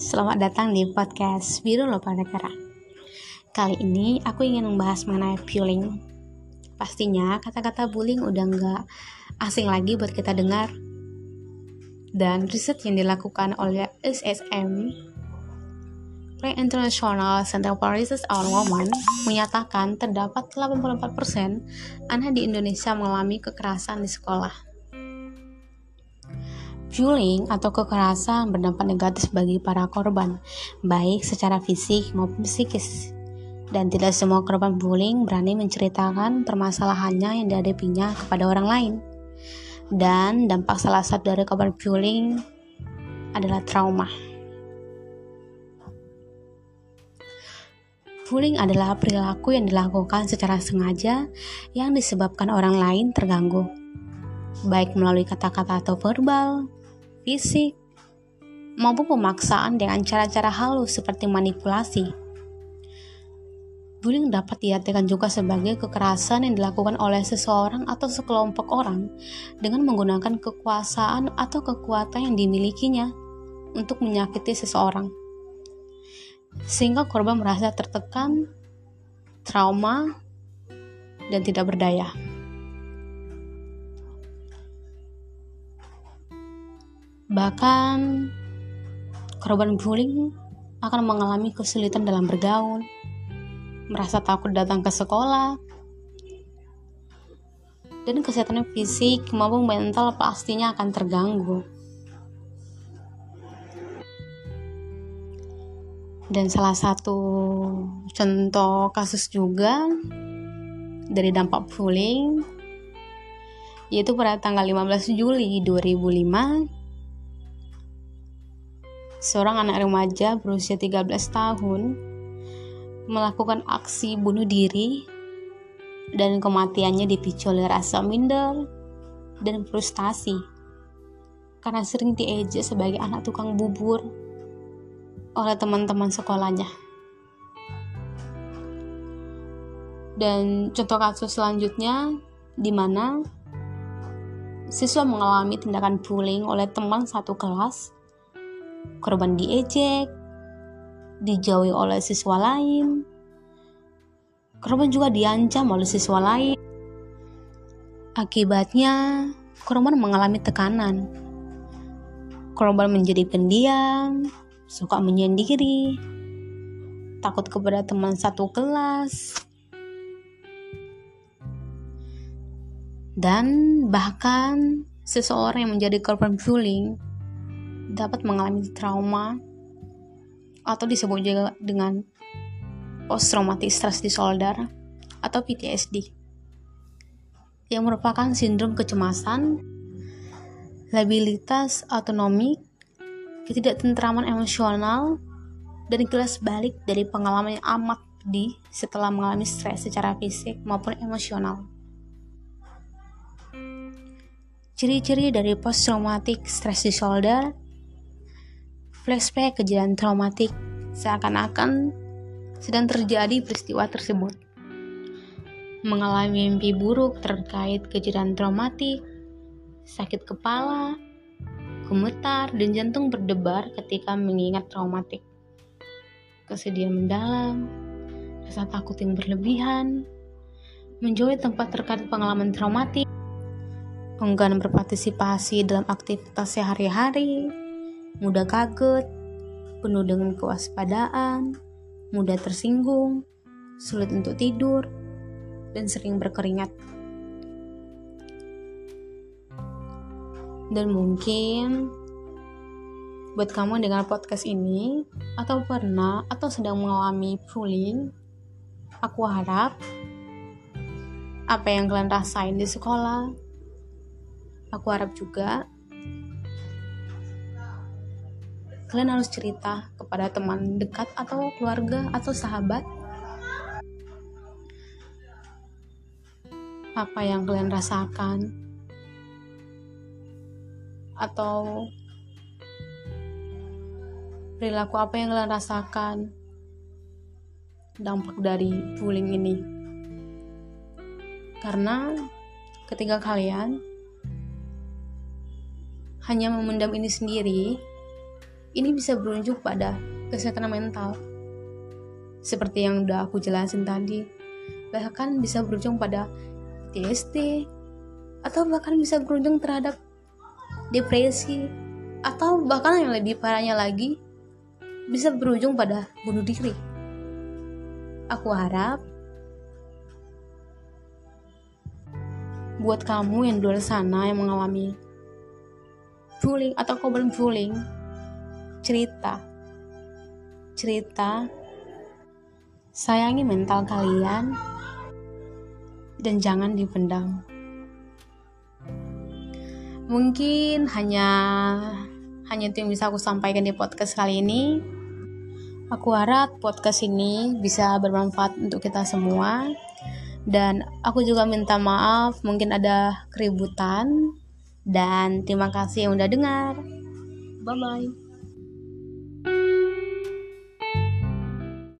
selamat datang di podcast Biru Lopa Negara. Kali ini aku ingin membahas mengenai bullying. Pastinya kata-kata bullying udah nggak asing lagi buat kita dengar. Dan riset yang dilakukan oleh SSM, Play International Center for Research on Women, menyatakan terdapat 84% anak di Indonesia mengalami kekerasan di sekolah. Bullying atau kekerasan berdampak negatif bagi para korban, baik secara fisik maupun psikis. Dan tidak semua korban bullying berani menceritakan permasalahannya yang dihadapinya kepada orang lain. Dan dampak salah satu dari korban bullying adalah trauma. Bullying adalah perilaku yang dilakukan secara sengaja yang disebabkan orang lain terganggu, baik melalui kata-kata atau verbal, fisik, maupun pemaksaan dengan cara-cara halus seperti manipulasi. Bullying dapat diartikan juga sebagai kekerasan yang dilakukan oleh seseorang atau sekelompok orang dengan menggunakan kekuasaan atau kekuatan yang dimilikinya untuk menyakiti seseorang. Sehingga korban merasa tertekan, trauma, dan tidak berdaya. Bahkan, korban bullying akan mengalami kesulitan dalam bergaul, merasa takut datang ke sekolah, dan kesehatan fisik maupun mental pastinya akan terganggu. Dan salah satu contoh kasus juga dari dampak bullying yaitu pada tanggal 15 Juli 2005 seorang anak remaja berusia 13 tahun melakukan aksi bunuh diri dan kematiannya dipicu oleh rasa minder dan frustasi karena sering diejek sebagai anak tukang bubur oleh teman-teman sekolahnya. Dan contoh kasus selanjutnya di mana siswa mengalami tindakan bullying oleh teman satu kelas korban diejek, dijauhi oleh siswa lain, korban juga diancam oleh siswa lain. Akibatnya, korban mengalami tekanan. Korban menjadi pendiam, suka menyendiri, takut kepada teman satu kelas, dan bahkan seseorang yang menjadi korban bullying dapat mengalami trauma atau disebut juga dengan post traumatic stress disorder atau PTSD yang merupakan sindrom kecemasan, labilitas autonomik, ketidaktentraman emosional, dan kelas balik dari pengalaman yang amat pedih setelah mengalami stres secara fisik maupun emosional. Ciri-ciri dari post traumatic stress disorder flashback kejadian traumatik seakan-akan sedang terjadi peristiwa tersebut. Mengalami mimpi buruk terkait kejadian traumatik, sakit kepala, gemetar, dan jantung berdebar ketika mengingat traumatik. Kesedihan mendalam, rasa takut yang berlebihan, menjauhi tempat terkait pengalaman traumatik, enggan berpartisipasi dalam aktivitas sehari-hari, mudah kaget, penuh dengan kewaspadaan, mudah tersinggung, sulit untuk tidur, dan sering berkeringat. Dan mungkin buat kamu dengan podcast ini atau pernah atau sedang mengalami bullying, aku harap apa yang kalian rasain di sekolah, aku harap juga kalian harus cerita kepada teman dekat atau keluarga atau sahabat apa yang kalian rasakan. Atau perilaku apa yang kalian rasakan. Dampak dari bullying ini. Karena ketika kalian hanya memendam ini sendiri ini bisa berujung pada kesehatan mental. Seperti yang udah aku jelasin tadi, bahkan bisa berujung pada PTSD, atau bahkan bisa berujung terhadap depresi, atau bahkan yang lebih parahnya lagi, bisa berujung pada bunuh diri. Aku harap buat kamu yang di luar sana yang mengalami bullying atau korban bullying cerita. Cerita sayangi mental kalian dan jangan dipendam. Mungkin hanya hanya itu yang bisa aku sampaikan di podcast kali ini. Aku harap podcast ini bisa bermanfaat untuk kita semua. Dan aku juga minta maaf mungkin ada keributan. Dan terima kasih yang udah dengar. Bye bye